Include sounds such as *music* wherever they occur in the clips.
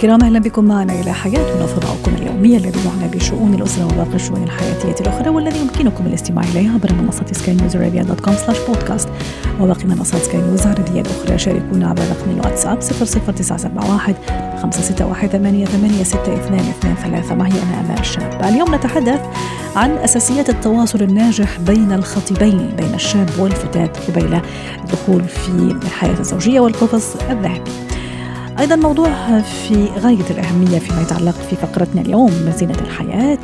الكرام أهلا بكم معنا إلى حياتنا فضاؤكم اليومي الذي يعنى بشؤون الأسرة وباقي الشؤون الحياتية الأخرى والذي يمكنكم الاستماع اليه عبر منصة سكاي نيوز Arabia dot com slash podcast. وباقي منصات سكاي نيوز العربيه الأخرى شاركونا عبر رقم الواتساب 00971 561 886223 معي أنا أمال شاب اليوم نتحدث عن أساسيات التواصل الناجح بين الخطيبين بين الشاب والفتاة قبيل الدخول في الحياة الزوجية والقفص الذهبي. أيضا موضوع في غاية الأهمية فيما يتعلق في فقرتنا اليوم زينة الحياة.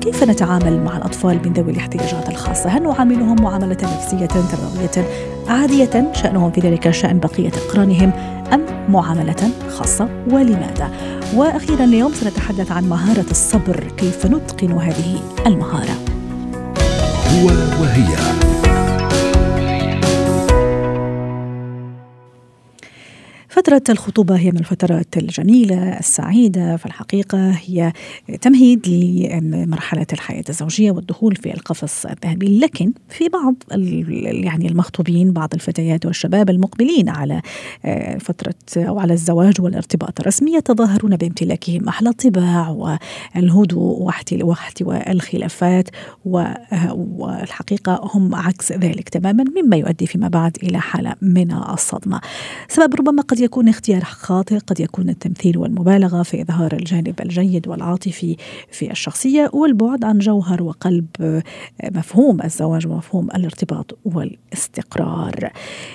كيف نتعامل مع الأطفال من ذوي الاحتياجات الخاصة؟ هل نعاملهم معاملة نفسية تربوية عادية شأنهم في ذلك شأن بقية أقرانهم أم معاملة خاصة؟ ولماذا؟ وأخيرا اليوم سنتحدث عن مهارة الصبر كيف نتقن هذه المهارة؟ هو وهي. فترة الخطوبة هي من الفترات الجميلة السعيدة في الحقيقة هي تمهيد لمرحلة الحياة الزوجية والدخول في القفص الذهبي. لكن في بعض يعني المخطوبين بعض الفتيات والشباب المقبلين على آه، فترة أو على الزواج والارتباط الرسمي يتظاهرون بامتلاكهم أحلى الطباع والهدوء واحتواء الخلافات والحقيقة هم عكس ذلك تماما مما يؤدي فيما بعد إلى حالة من الصدمة. سبب ربما قد يكون اختيار خاطئ قد يكون التمثيل والمبالغة في إظهار الجانب الجيد والعاطفي في الشخصية والبعد عن جوهر وقلب مفهوم الزواج ومفهوم الارتباط والاستقرار.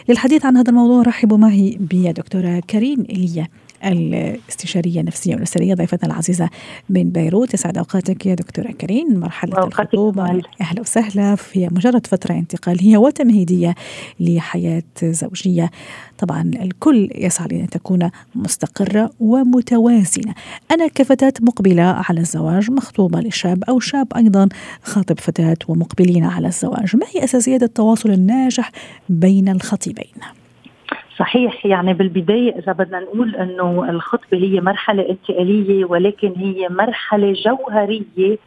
للحديث عن هذا الموضوع رحبوا معي بدكتورة كريم إيليا الاستشارية النفسية والأسرية ضيفتنا العزيزة من بيروت. يسعد أوقاتك يا دكتورة كريم. مرحلة الخطوبة. أهلا وسهلا. في مجرد فترة انتقالية وتمهيدية لحياة زوجية. طبعا الكل يسعى لأن تكون مستقرة ومتوازنة. أنا كفتاة مقبلة على الزواج مخطوبة لشاب أو شاب أيضا خاطب فتاة ومقبلين على الزواج. ما هي أساسيات التواصل الناجح بين الخطيبين؟ صحيح يعني بالبداية إذا بدنا نقول أنه الخطبة هي مرحلة انتقالية ولكن هي مرحلة جوهرية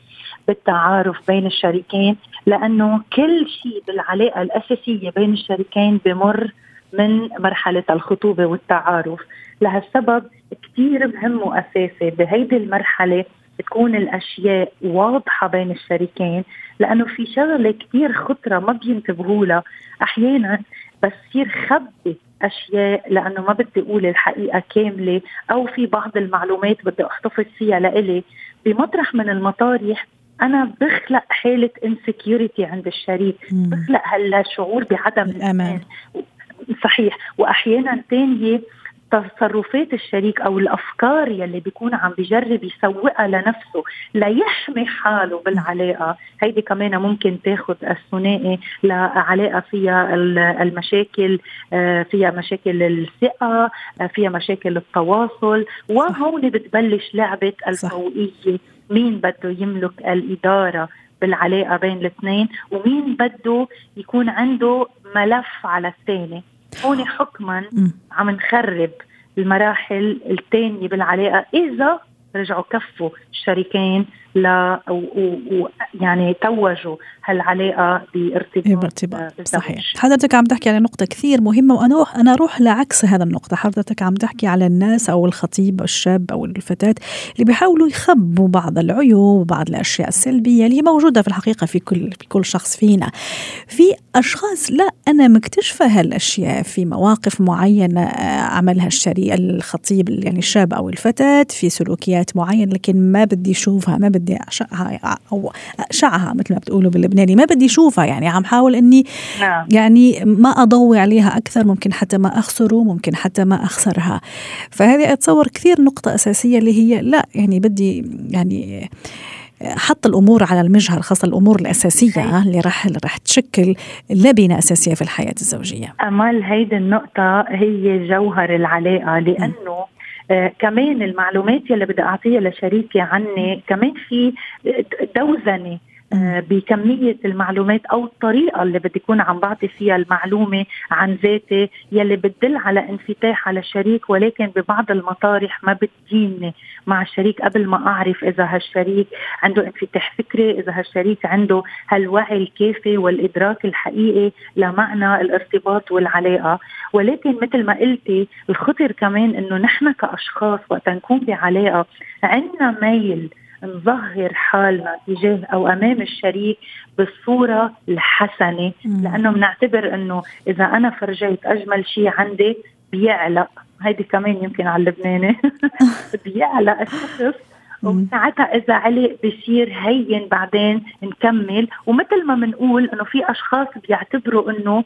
بالتعارف بين الشريكين لأنه كل شيء بالعلاقة الأساسية بين الشريكين بمر من مرحلة الخطوبة والتعارف. لهالسبب كثير مهم وأساسي بهيدي المرحلة تكون الأشياء واضحة بين الشريكين لأنه في شغلة كثير خطرة ما بينتبهوا لها أحيانا بصير خبي أشياء لأنه ما بدي أقول الحقيقة كاملة أو في بعض المعلومات بدي أحتفظ فيها لإلي. بمطرح من المطارح أنا بخلق حالة انسكيورتي عند الشريك بخلق هلا شعور بعدم الامان صحيح. واحيانا ثانية تصرفات الشريك أو الأفكار يلي بيكون عم بجرب يسوقها لنفسه ليحمي حاله بالعلاقة. هيدي كمان ممكن تاخذ الثنائي لعلاقة فيها المشاكل آه، فيها مشاكل الثقة آه، فيها مشاكل التواصل وهون بتبلش لعبة الفوقية. مين بده يملك الإدارة بالعلاقة بين الاثنين؟ ومين بده يكون عنده ملف على الثاني؟ هون حكما عم نخرب المراحل الثانية بالعلاقة. إذا رجعوا كفوا الشريكين ل ويعني توجوا هالعلاقة بارتباط آه، صحيح. حضرتك عم تحكي على نقطة كثير مهمة وأنا أنا أروح لعكس هذا النقطة. حضرتك عم تحكي على الناس أو الخطيب الشاب أو الفتاة اللي بيحاولوا يخبوا بعض العيوب وبعض الأشياء السلبية اللي هي موجودة في الحقيقة في كل في كل شخص فينا. في أشخاص لا أنا مكتشفة هالأشياء في مواقف معينة آه، عملها الشريك الخطيب يعني الشاب أو الفتاة في سلوكيات معينة لكن ما بدي أشوفها ما بدي بدي اعشقها أو اعشعها مثل ما بتقولوا باللبناني ما بدي أشوفها يعني عم حاول إني نعم. يعني ما أضوي عليها أكثر ممكن حتى ما أخسره ممكن حتى ما أخسرها فهذه أتصور كثير نقطة أساسية اللي هي لا يعني بدي يعني حط الأمور على المجهر خاصة الأمور الأساسية اللي راح راح تشكل لبنة أساسية في الحياة الزوجية. أمال هيدي النقطة هي جوهر العلاقة لأنه آه كمان المعلومات يلي بدي أعطيها لشريكي عني كمان في دوزنه بكمية المعلومات أو الطريقة اللي بدي أكون عم بعطي فيها المعلومة عن ذاتي يلي بتدل على انفتاح على الشريك ولكن ببعض المطارح ما بتديني مع الشريك قبل ما أعرف إذا هالشريك عنده انفتاح فكري إذا هالشريك عنده هالوعي الكافي والإدراك الحقيقي لمعنى الارتباط والعلاقة. ولكن مثل ما قلتي الخطر كمان إنه نحن كأشخاص وقت نكون بعلاقة عندنا ميل نظهر حالنا تجاه أو أمام الشريك بالصورة الحسنة لأنه بنعتبر إنه إذا أنا فرجيت أجمل شيء عندي بيعلق. هيدي كمان يمكن على اللبناني. *laughs* بيعلق الشخص وساعتها إذا علق بصير هين بعدين نكمل. ومثل ما بنقول إنه في أشخاص بيعتبروا إنه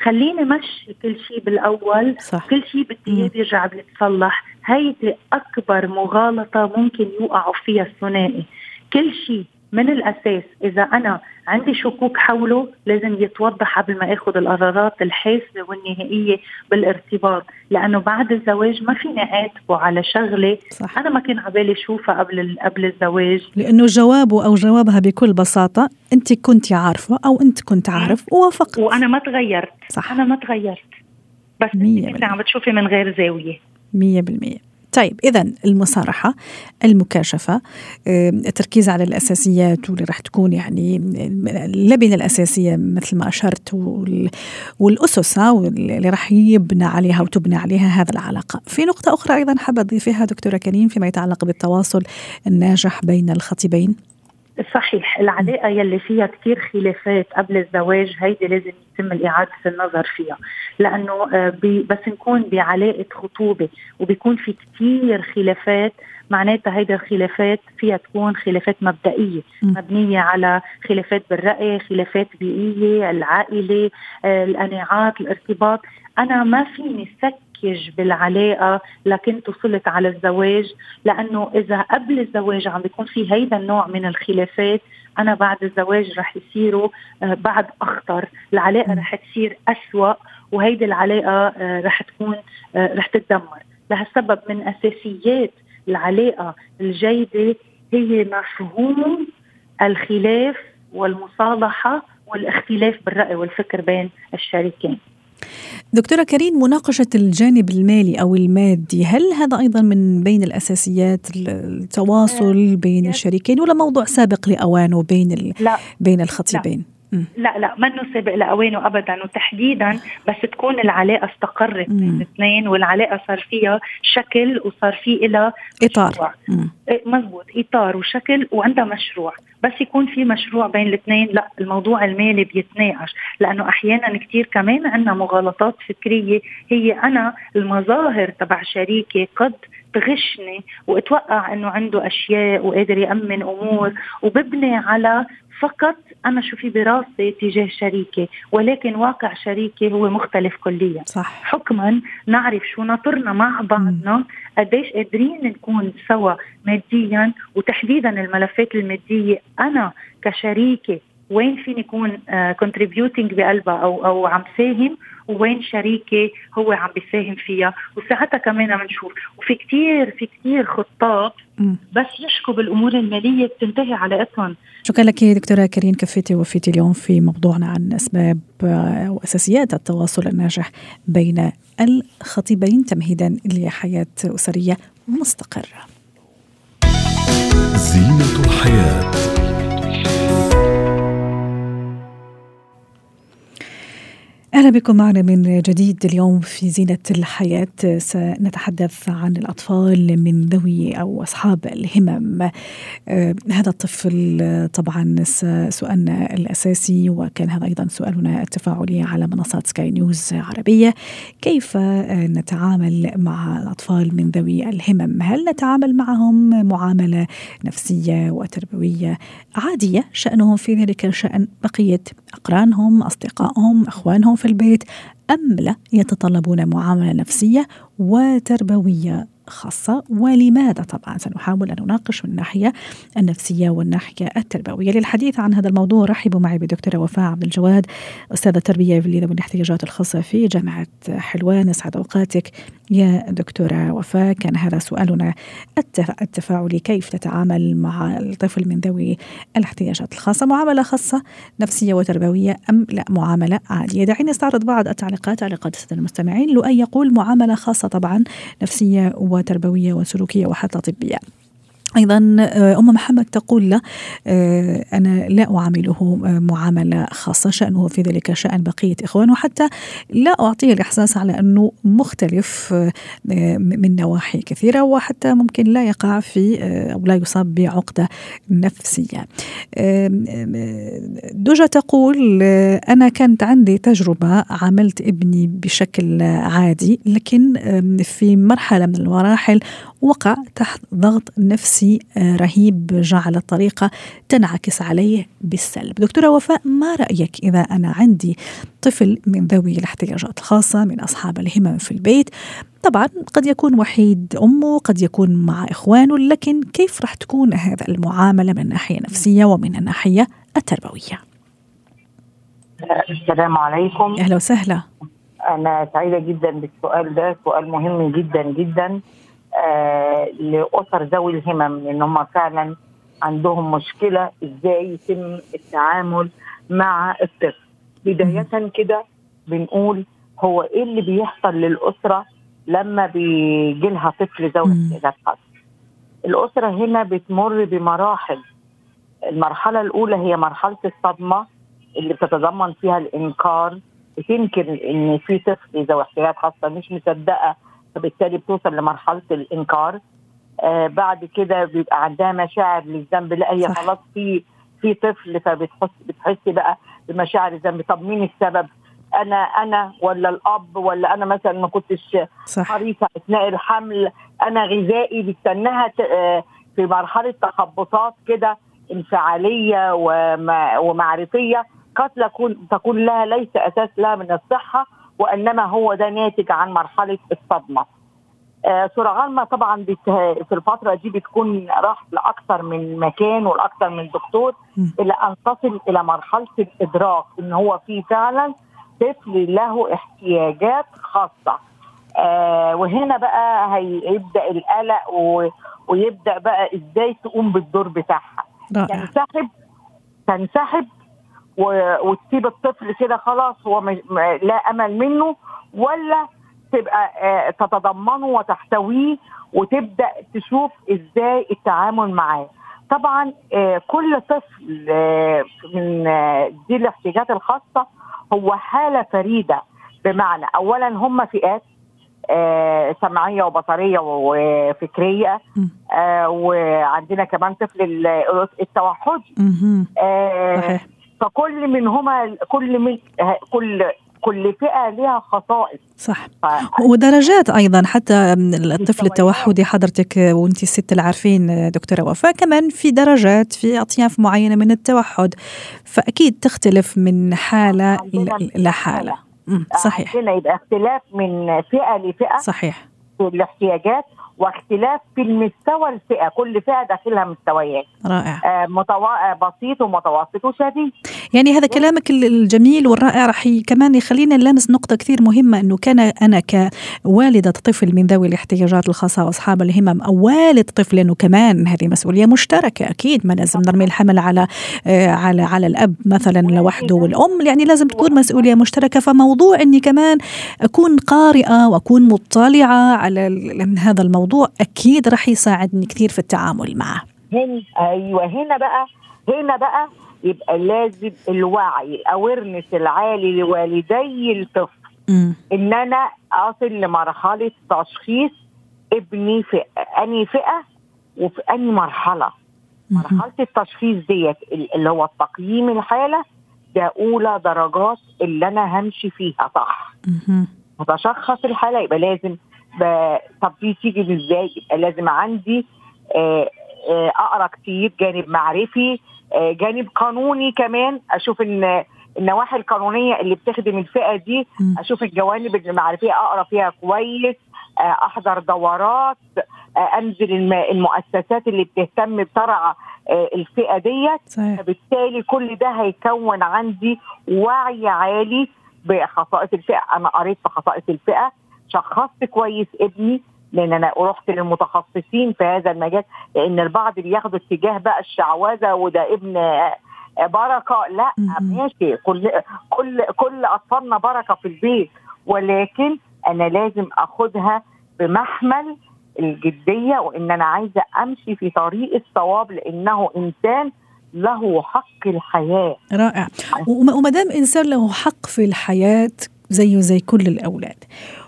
خليني مشي كل شيء بالأول صح. كل شيء بدي إياه بيرجع بيتصلح. هيدي أكبر مغالطة ممكن يوقعوا فيها الثنائي. كل شيء من الأساس إذا أنا عندي شكوك حوله لازم يتوضح قبل ما آخذ القرارات الحاسمة والنهائية بالارتباط لأنه بعد الزواج ما فيني أعاتبه على شغلة صح. أنا ما كان عبالي اشوفها قبل قبل الزواج. لأنه جوابه أو جوابها بكل بساطة أنت كنت عارفة أو أنت كنت عارف ووافقت. وأنا ما تغيرت. صح. أنا ما تغيرت. بس أنت عم بتشوفي من غير زاوية. 100% طيب إذا المصارحة المكاشفة التركيز على الأساسيات واللي راح تكون يعني اللبنة الأساسية مثل ما أشرت والأسس واللي راح يبنى عليها وتبنى عليها هذا العلاقة. في نقطة أخرى أيضا حابة أضيفها دكتورة كريم فيما يتعلق بالتواصل الناجح بين الخطيبين. صحيح العلاقة يلي فيها كثير خلافات قبل الزواج هيدي لازم يتم إعادة النظر فيها لأنه آه، بس نكون بعلاقة خطوبة وبيكون في كثير خلافات معناتها هيدي الخلافات فيها تكون خلافات مبدئية مبنية على خلافات بالرأي خلافات بيئية العائلة آه، القناعات الارتباط. أنا ما فيني سك باكج بالعلاقه لكنت وصلت على الزواج لأنه إذا قبل الزواج عم بيكون في هيدا النوع من الخلافات أنا بعد الزواج رح يصيروا آه، بعد أخطر. العلاقة رح تصير أسوأ وهيدي العلاقة آه، رح تكون آه، رح تتدمر. لهالسبب من أساسيات العلاقة الجيدة هي مفهوم الخلاف والمصالحة والاختلاف بالرأي والفكر بين الشريكين. دكتورة كريم مناقشة الجانب المالي أو المادي هل هذا أيضا من بين الأساسيات التواصل بين الشريكين ولا موضوع سابق لأوانه بين بين الخطيبين؟ لا. لا لا منه سابق لاوانه ابدا. وتحديدا بس تكون العلاقة استقرت بين الاثنين والعلاقة صار فيها شكل وصار في لها إطار. إيه، مزبوط. إطار وشكل وعندها مشروع. بس يكون في مشروع بين الاثنين. لا الموضوع المالي بيتناقش. لأنه أحيانا كثير كمان عندنا مغالطات فكرية. هي أنا المظاهر تبع شريكي قد تغشني واتوقع إنه عنده أشياء وقادر يأمن أمور وببني على فقط أنا شو في براسي تجاه شريكي ولكن واقع شريكي هو مختلف كليا. صح. حكما نعرف شو ناطرنا مع بعضنا قديش قادرين نكون سوا ماديا وتحديدا الملفات المادية أنا كشريكي وين فيني يكون contributing uh, بقلبها أو أو عم ساهم ووين شريكي هو عم بيساهم فيها. وساعتها كمان بنشوف وفي كتير في كتير خطاب بس يحكوا بالأمور المالية بتنتهي علاقتهم شكرا لك دكتورة كريم كفيتي ووفيتي اليوم في موضوعنا عن أسباب آه، واساسيات التواصل الناجح بين الخطيبين تمهيدا لحياة أسرية مستقرة؟ بكم معنا من جديد اليوم في زينة الحياة. سنتحدث عن الأطفال من ذوي أو أصحاب الهمم. آه هذا الطفل طبعا سؤالنا الأساسي وكان هذا أيضا سؤالنا التفاعلي على منصات سكاي نيوز عربية. كيف نتعامل مع الأطفال من ذوي الهمم؟ هل نتعامل معهم معاملة نفسية وتربوية عادية؟ شأنهم في ذلك شأن بقية أقرانهم أصدقائهم أخوانهم في البيت؟ أم لا يتطلبون معاملة نفسية وتربوية؟ خاصة ولماذا طبعا سنحاول أن نناقش من الناحية النفسية والناحية التربوية؟ للحديث عن هذا الموضوع رحبوا معي بدكتورة وفاء عبد الجواد أستاذة تربية في ذوي الاحتياجات الخاصة في جامعة حلوان. أسعد أوقاتك يا دكتورة وفاء. كان هذا سؤالنا التفاعلي كيف تتعامل مع الطفل من ذوي الاحتياجات الخاصة؟ معاملة خاصة نفسية وتربوية أم لا؟ معاملة عادية. دعيني نستعرض بعض التعليقات تعليقات المستمعين. لؤي يقول معاملة خاصة طبعا نفسية وتربوية وسلوكية وحتى طبية. أيضا آه، أم محمد تقول له آه، أنا لا أعامله آه، معاملة خاصة شأنه في ذلك شأن بقية إخوانه حتى لا أعطيه الإحساس على أنه مختلف من نواحي كثيرة وحتى ممكن لا يقع في أو لا يصاب بعقدة نفسية. دوجا تقول أنا كانت عندي تجربة عاملت ابني بشكل عادي لكن في مرحلة من المراحل وقع تحت ضغط نفسي آه، رهيب جعل الطريقة تنعكس عليه بالسلب. دكتورة وفاء ما رأيك إذا أنا عندي طفل من ذوي الاحتياجات الخاصة من أصحاب الهمم في البيت؟ طبعا قد يكون وحيد أمه قد يكون مع إخوانه لكن كيف راح تكون هذا المعاملة من الناحية النفسية ومن الناحية التربوية؟ السلام عليكم. أهلا وسهلا. أنا سعيدة جدا بالسؤال ده سؤال مهم جدا جدا. لأسر ذوي الهمم لأن هم فعلا عندهم مشكلة إزاي يتم التعامل مع الطفل. بداية كده بنقول هو إيه اللي بيحصل للأسرة لما بيجي لها طفل ذوي احتياجات خاصه الأسرة هنا بتمر بمراحل. المرحلة الأولى هي مرحلة الصدمة اللي بتتضمن فيها الإنكار. بتنكر إن في طفل ذوي احتياجات خاصة مش مصدقة. فبالتالي بتوصل لمرحلة الإنكار. آه بعد كده بيبقى عندها مشاعر للذنب لا هي خلاص في في طفل فبتحس بتحس بقى بمشاعر الذنب. طب مين السبب؟ أنا أنا ولا الأب ولا أنا مثلا ما كنتش حريصه أثناء الحمل أنا غذائي بستناها آه، في مرحلة تخبطات كده انفعالية ومعرفية. قد تكون تكون لها ليس أساس لها من الصحة وإنما هو ده ناتج عن مرحلة الصدمة. آه سرعان ما طبعا في الفترة دي بتكون راح لأكثر من مكان ولأكثر من دكتور إلى أن تصل إلى مرحلة الإدراك إن هو في فعلا طفل له احتياجات خاصة. آه وهنا بقى هيبدأ القلق ويبدأ بقى إزاي تقوم بالدور بتاعها. تنسحب تنسحب وتسيب الطفل كده خلاص هو لا أمل منه ولا تبقى آه، تتضمنه وتحتويه وتبدأ تشوف إزاي التعامل معاه. طبعا آه، كل طفل آه، من ذي الاحتياجات الخاصة هو حالة فريدة. بمعنى اولا هم فئات سمعية وبصرية وفكرية وعندنا كمان طفل التوحدي فكل منهما كل من كل كل فئة لها خصائص. صح. ف... ودرجات أيضا حتى الطفل التوحدي حضرتك وأنت الست اللي عارفين دكتورة وفاء كمان في درجات في أطياف معينة من التوحد فأكيد تختلف من حالة لحاله صحيح. عندنا يبقى اختلاف من فئة لفئة صحيح. في الاحتياجات واختلاف في المستوى الفئة. كل فئة داخلها مستويات. رائع. آه متوا... بسيط ومتوسط وشديد. يعني هذا كلامك الجميل والرائع راح كمان يخلينا نلامس نقطة كثير مهمة أنه كان أنا كوالدة طفل من ذوي الاحتياجات الخاصة وأصحاب الهمم أو والد طفل أنه كمان هذه مسؤولية مشتركة أكيد. ما لازم نرمي الحمل على آه على على الأب مثلا لوحده والأم يعني لازم تكون مسؤولية مشتركة. فموضوع أني كمان أكون قارئة وأكون مطلعة على هذا الموضوع أكيد راح يساعدني كثير في التعامل معه. هنا أيوه هنا بقى هنا بقى يبقى لازم الوعي الاويرنس العالي لوالدي الطفل. إن أنا أصل لمرحلة تشخيص ابني في اني فئة وفي اني مرحلة. مرحلة التشخيص ديت اللي هو تقييم الحالة ده أولى درجات اللي أنا همشي فيها صح. هتشخص الحالة يبقى لازم طب دي تيجي إزاي؟ يبقى لازم عندي آه، آه، أقرأ كتير جانب معرفي جانب قانوني كمان. أشوف إن النواحي القانونية اللي بتخدم الفئة دي أشوف الجوانب المعرفية أقرأ فيها كويس آه، أحضر دورات آه، أنزل الم- المؤسسات اللي بتهتم بترعى آه، الفئة ديت. فبالتالي كل ده هيكون عندي وعي عالي بخصائص الفئة. أنا قريت في خصائص الفئة شخصت كويس ابني لأن أنا رحت للمتخصصين في هذا المجال لأن البعض بياخدوا اتجاه بقى الشعوذة وده ابن بركة. لا. ماشي. كل كل كل أطفالنا بركة في البيت. ولكن أنا لازم أخدها بمحمل الجدية وإن أنا عايزة أمشي في طريق الصواب لأنه إنسان له حق الحياة. رائع. وما دام إنسان له حق في الحياة زيه زي كل الأولاد.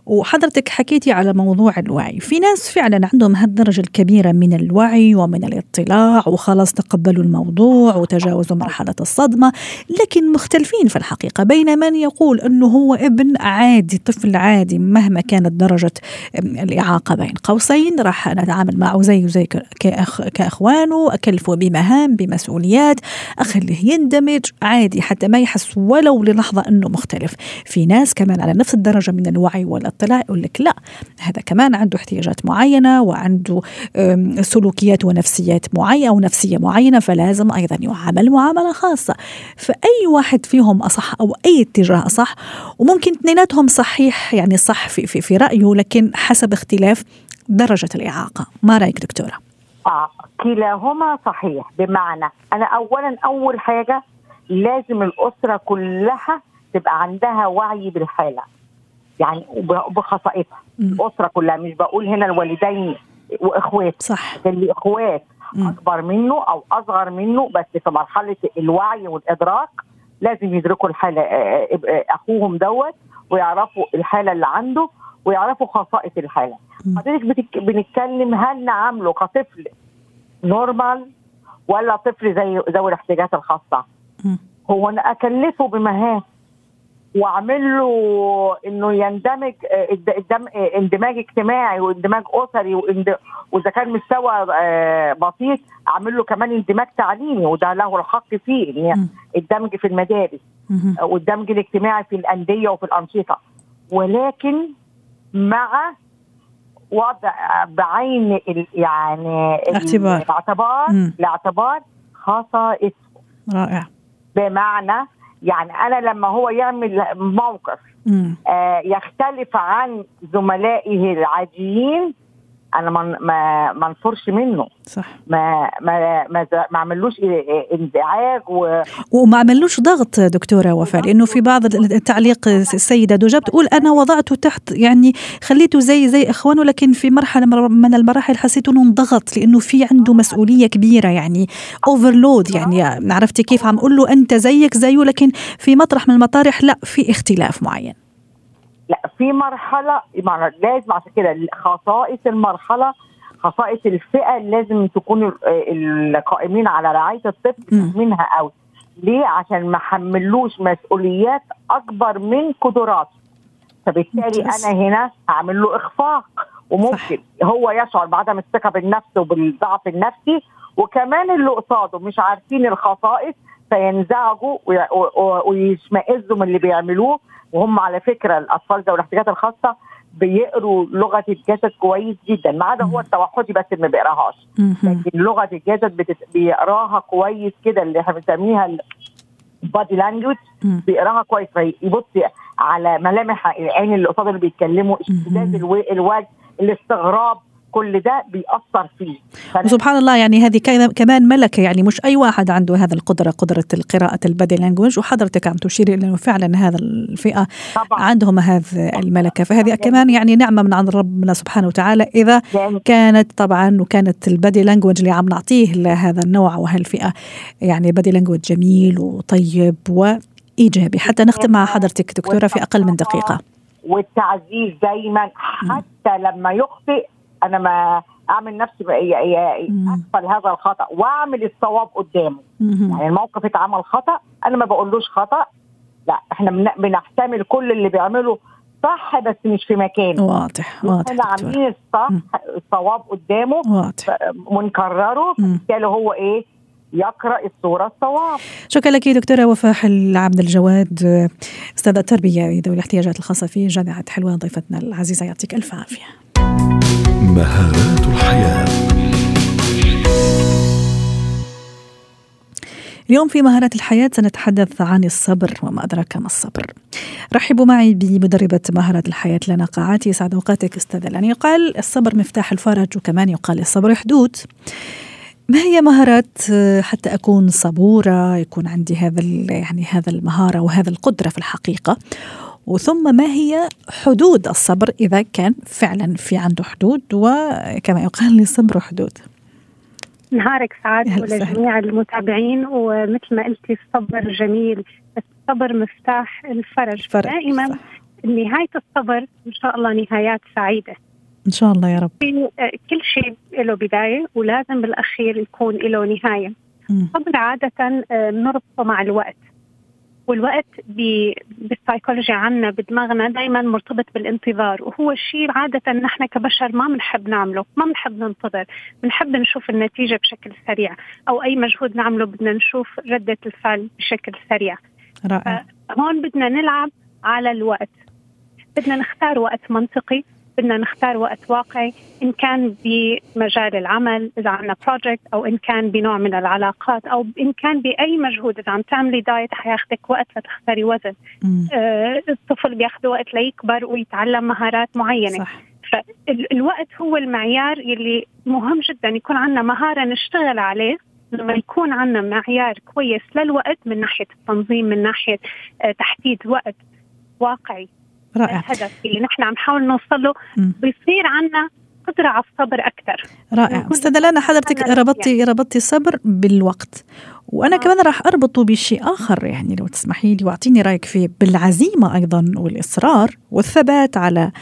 وحضرتك حكيتي على موضوع الوعي. في ناس فعلا عندهم هالدرجة الكبيرة من الوعي ومن الاطلاع وخلاص تقبلوا الموضوع وتجاوزوا مرحلة الصدمة لكن مختلفين في الحقيقة بين من يقول أنه هو ابن عادي طفل عادي مهما كانت درجة الإعاقة بين قوسين. راح نتعامل معه زيه زي كأخ كأخوانه أكلفه بمهام بمسؤوليات أخليه يندمج عادي حتى ما يحس ولو للحظة أنه مختلف. في ناس كمان على نفس الدرجة من الوعي والاطلاع الاطلاع يقول لك لا هذا كمان عنده احتياجات معينة وعنده سلوكيات ونفسيات معينة أو نفسية معينة فلازم أيضا يعامل معاملة خاصة. فأي واحد فيهم أصح أو أي اتجاه أصح وممكن اثنيناتهم صحيح يعني صح في, في, في رأيه لكن حسب اختلاف درجة الإعاقة. ما رأيك دكتورة؟ آه كلاهما صحيح. بمعنى أنا أولا أول حاجة لازم الأسرة كلها تبقى عندها وعي بالحالة. يعني بخصائصها الأسرة كلها مش بقول هنا الوالدين وإخوات. صح. اللي إخوات. أكبر منه أو أصغر منه بس في مرحلة الوعي والإدراك لازم يدركوا الحالة. أخوهم دوت ويعرفوا الحالة اللي عنده ويعرفوا خصائص الحالة. حضرتك بتك... بنتكلم هل نعامله كطفل نورمال ولا طفل زي ذوي الاحتياجات الخاصة؟ هو أنا أكلفه بمهام. واعمل له انه يندمج اندماج اجتماعي واندماج اسري واذا كان مستوى بسيط اعمل له كمان اندماج تعليمي وده له الحق فيه يعني الدمج في المدارس والدمج الاجتماعي في الأندية وفي الأنشطة. ولكن مع وضع بعين يعني الاعتبار. الاعتبار الاعتبار خصائص رائع. بمعنى يعني أنا لما هو يعمل موقف آه يختلف عن زملائه العاديين أنا ما ما انفرش منه. صح. ما ما ما, ما عملوش إنزعاج و... وما عملوش ضغط دكتورة وفاء لأنه في بعض التعليق السيدة دوجا بتقول أنا وضعته تحت يعني خليته زي زي إخوانه لكن في مرحلة من المراحل حسيت إنه انضغط لأنه في عنده مسؤولية كبيرة يعني اوفرلود يعني عرفتي كيف؟ عم أقول له أنت زيك زيه لكن في مطرح من المطارح لا في اختلاف معين. لا في مرحلة لازم عشان كده خصائص المرحلة خصائص الفئة لازم تكون القائمين على رعاية الطفل منها قوي. ليه؟ عشان ما حملوش مسؤوليات أكبر من قدراته. فبالتالي أنا هنا هعمل له إخفاق وممكن صح. هو يشعر بعدم الثقة بالنفس وبالضعف النفسي وكمان اللي قصاده مش عارفين الخصائص فينزعجوا ويشمئزوا من اللي بيعملوه. وهم على فكرة الأطفال ذوي الاحتياجات الخاصة بيقروا لغة الجسد كويس جدا. ما عدا هو التوحدي بس اللي ما بيقراهاش. لكن لغة الجسد بتت... بيقراها كويس كده اللي إحنا بنسميها البادي لانجوج بيقراها كويس. فيبص على ملامح العين اللي قصاد اللي بيتكلموا اشتداد الوجه الاستغراب كل ده بيأثر فيه. وسبحان الله يعني هذه كمان ملكة يعني مش أي واحد عنده هذا القدرة قدرة القراءة ال body language وحضرتك عم تشيري إلى أنه فعلا هذا الفئة طبعا. عندهم هذه الملكة. فهذه كمان يعني نعمة من عند ربنا سبحانه وتعالى إذا كانت طبعا وكانت ال body language اللي عم نعطيه لهذا النوع وهالفئة. يعني body language جميل وطيب وإيجابي. حتى نختم مع حضرتك دكتورة في أقل من دقيقة. والتعزيز دايما حتى لما يخطئ أنا ما أعمل نفسي أقبل هذا الخطأ وأعمل الصواب قدامه. يعني الموقف اتعمل خطأ أنا ما بقولوش خطأ. لا إحنا بنحتمل كل اللي بيعمله صح بس مش في مكانه. واضح واضح إحنا عاملين الصح الصواب قدامه. واضح. ونكرره فبالتالي هو إيه؟ يقرأ الصورة الصواب. شكرا لك دكتورة وفاء عبد الجواد استاذه التربية ذوي الاحتياجات الخاصة في جامعة حلوان ضيفتنا العزيزة يعطيك ألف عافية. مهارات الحياة. اليوم في مهارات الحياة سنتحدث عن الصبر وما أدراك ما الصبر. رحبوا معي بمدربة مهارات الحياة لنا قاعاتي يسعد أوقاتك أستاذة لأن يقال الصبر مفتاح الفرج وكمان يقال الصبر حدود. ما هي مهارات حتى أكون صبورة يكون عندي هذا يعني هذا المهارة وهذا القدرة في الحقيقة؟ وثم ما هي حدود الصبر إذا كان فعلا في عنده حدود وكما يقال للصبر حدود؟ نهارك سعادة ولجميع المتابعين ومثل ما قلتي الصبر جميل. الصبر مفتاح الفرج. دائما. نهاية الصبر إن شاء الله نهايات سعيدة. إن شاء الله يا رب. كل شيء له بداية ولازم بالأخير يكون له نهاية. الصبر عادة نربطه مع الوقت. والوقت بالسايكولوجي عنا بدماغنا دائما مرتبط بالانتظار. وهو الشيء عادة نحن كبشر ما بنحب نعمله ما بنحب ننتظر. بنحب نشوف النتيجة بشكل سريع أو أي مجهود نعمله بدنا نشوف ردة الفعل بشكل سريع. رائع. هون بدنا نلعب على الوقت. بدنا نختار وقت منطقي. بدنا نختار وقت واقعي إن كان بمجال العمل إذا عندنا project أو إن كان بنوع من العلاقات أو إن كان بأي مجهود إذا عم تعملي diet حياخذك وقت لتخسري وزن. آه الطفل بياخذ وقت ليكبر ويتعلم مهارات معينة. صح. فالوقت هو المعيار يلي مهم جدا يكون عندنا مهارة نشتغل عليه. لما يكون عندنا معيار كويس للوقت من ناحية التنظيم من ناحية آه تحديد وقت واقعي. رائع. الهدف اللي نحن عم نحاول نوصل له بيصير عندنا قدرة على الصبر أكثر رائع. أستاذة لانا حضرتك ربطتي يعني. ربطتي الصبر بالوقت. وأنا آه. كمان راح أربطه بشيء آخر يعني لو تسمحي لي وأعطيني رأيك فيه بالعزيمة أيضا والإصرار والثبات على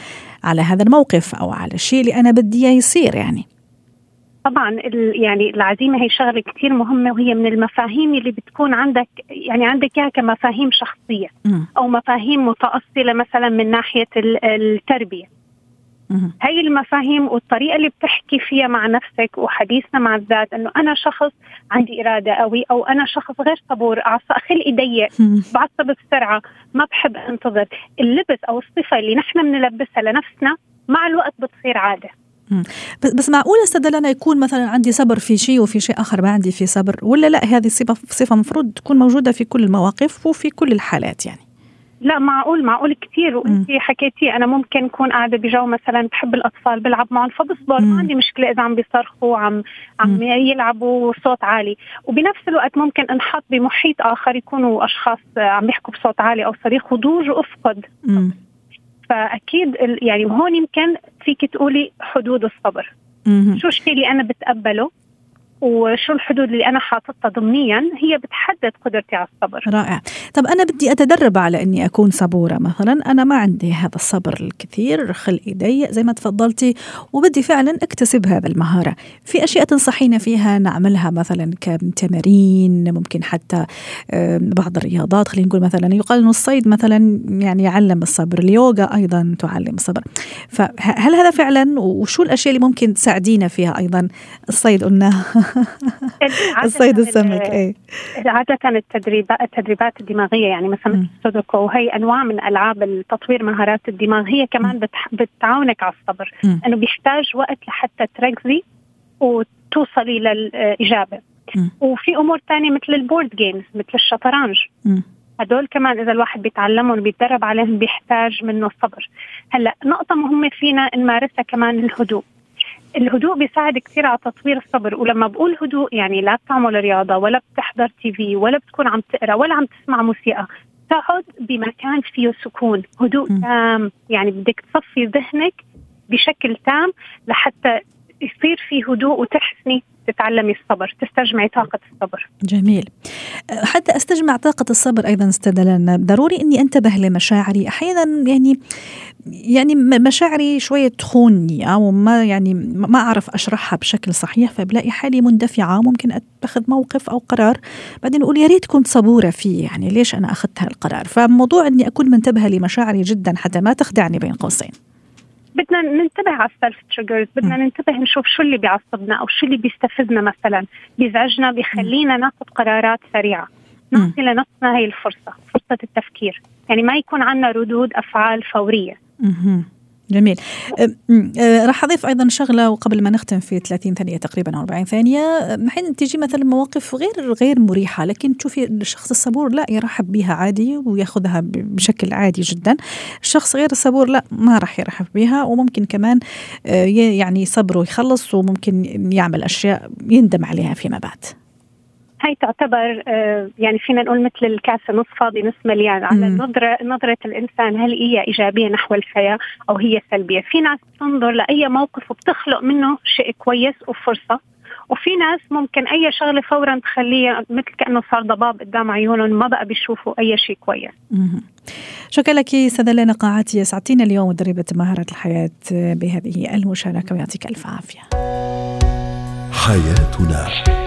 على هذا الموقف أو على الشيء اللي أنا بدي إياه يصير يعني. طبعا يعني العزيمة هي شغلة كثير مهمة وهي من المفاهيم اللي بتكون عندك يعني عندك إياها كمفاهيم شخصية أو مفاهيم متأصلة مثلا من ناحية التربية. هي المفاهيم والطريقة اللي بتحكي فيها مع نفسك وحديثنا مع الذات إنه أنا شخص عندي إرادة قوي أو أنا شخص غير صبور خلقي ضيق بعصب بسرعة ما بحب أنتظر. اللبس أو الصفة اللي نحن بنلبسها لنفسنا مع الوقت بتصير عادة. بس بس معقول أستاذ لنا يكون مثلا عندي صبر في شيء وفي شيء آخر ما عندي في صبر؟ ولا لا هذه صفه صفة مفروض تكون موجودة في كل المواقف وفي كل الحالات يعني؟ لا معقول معقول كثير. وانت حكيتي أنا ممكن أكون قاعدة بجو مثلا بحب الأطفال بلعب معهم. فبصبر ما عندي مشكلة إذا عم بيصرخوا عم عم يلعبوا صوت عالي. وبنفس الوقت ممكن أنحط بمحيط آخر يكونوا أشخاص عم يحكوا بصوت عالي أو صريخ وضوج وأفقد. فأكيد يعني هون يمكن فيك تقولي حدود الصبر. شو الشيء اللي أنا بتقبله؟ وشو الحدود اللي أنا حاططها ضمنيا؟ هي بتحدد قدرتي على الصبر. رائع. طب أنا بدي أتدرب على إني أكون صبورة مثلا. أنا ما عندي هذا الصبر الكثير خلقي ضيق زي ما تفضلتي وبدي فعلا أكتسب هذا المهارة. في أشياء تنصحينا فيها؟ نعملها مثلا كتمارين ممكن حتى بعض الرياضات خلينا نقول مثلا يقال إنه الصيد مثلا يعني يعلم الصبر اليوغا أيضا تعلم الصبر. فهل هذا فعلا؟ وشو الأشياء اللي ممكن تساعدينا فيها أيضا؟ الصيد قلنا. *laughs* الصيد السمك إيه. عادة التدريبات التدريبات الدماغية يعني مثلا السودوكو وهي أنواع من ألعاب تطوير مهارات الدماغ هي كمان بتعاونك على الصبر. إنه بيحتاج وقت لحتى تركزي وتوصلي للإجابة. وفي أمور ثانية مثل ال board games مثل الشطرنج. هدول كمان إذا الواحد بيتعلمهم بيتدرب عليهم بيحتاج منه الصبر. هلأ نقطة مهمة فينا نمارسها كمان الهدوء. الهدوء بيساعد كثير على تطوير الصبر ولما بقول هدوء يعني لا بتعمل رياضة ولا بتحضر تي في ولا بتكون عم تقرأ ولا عم تسمع موسيقى تقعد بمكان فيه سكون هدوء تام. يعني بدك تصفي ذهنك بشكل تام لحتى يصير في هدوء وتحسني. تتعلمي الصبر تستجمعي طاقة الصبر. جميل. حتى أستجمع طاقة الصبر أيضا استدلنا ضروري أني أنتبه لمشاعري. أحيانا يعني يعني مشاعري شوية تخونني أو ما يعني ما أعرف أشرحها بشكل صحيح فبلاقي حالي مندفعة ممكن أتخذ موقف أو قرار بعدين أقول يا ريت كنت صبورة فيه. يعني ليش أنا أخذت هالقرار؟ فموضوع أني أكون منتبهة لمشاعري جدا حتى ما تخدعني بين قوسين. بدنا ننتبه على ال self triggers بدنا ننتبه نشوف شو اللي بيعصبنا أو شو اللي بيستفزنا مثلا. بيزعجنا بيخلينا ناخذ قرارات سريعة. نعطي لنفسنا هي الفرصة فرصة التفكير. يعني ما يكون عندنا ردود أفعال فورية. جميل. أه، راح أضيف أيضا شغلة وقبل ما نختم في 30 ثانية تقريبا أو 40 ثانية. حين تجي مثلا مواقف غير غير مريحة لكن تشوفي الشخص الصبور لا يرحب بها عادي ويأخذها بشكل عادي جدا. الشخص غير الصبور لا ما راح يرحب بها وممكن كمان أه، يعني صبره يخلص وممكن يعمل أشياء يندم عليها فيما بعد. هاي تعتبر آه، يعني فينا نقول مثل الكاسه نص فاضي نص مليان. على نظره نظره الإنسان هل هي إيجابية نحو الحياة أو هي سلبية، في ناس تنظر لأي موقف وبتخلق منه شيء كويس وفرصة. وفي ناس ممكن أي شغلة فورا تخليه مثل كأنه صار ضباب قدام عيونهم ما بقى بيشوفوا أي شيء كويس. شكرا لك استاذه لنا قاعتي سعدتينا اليوم مدربه مهارة الحياة بهذه المشاركة ويعطيك ألف عافية. حياتنا.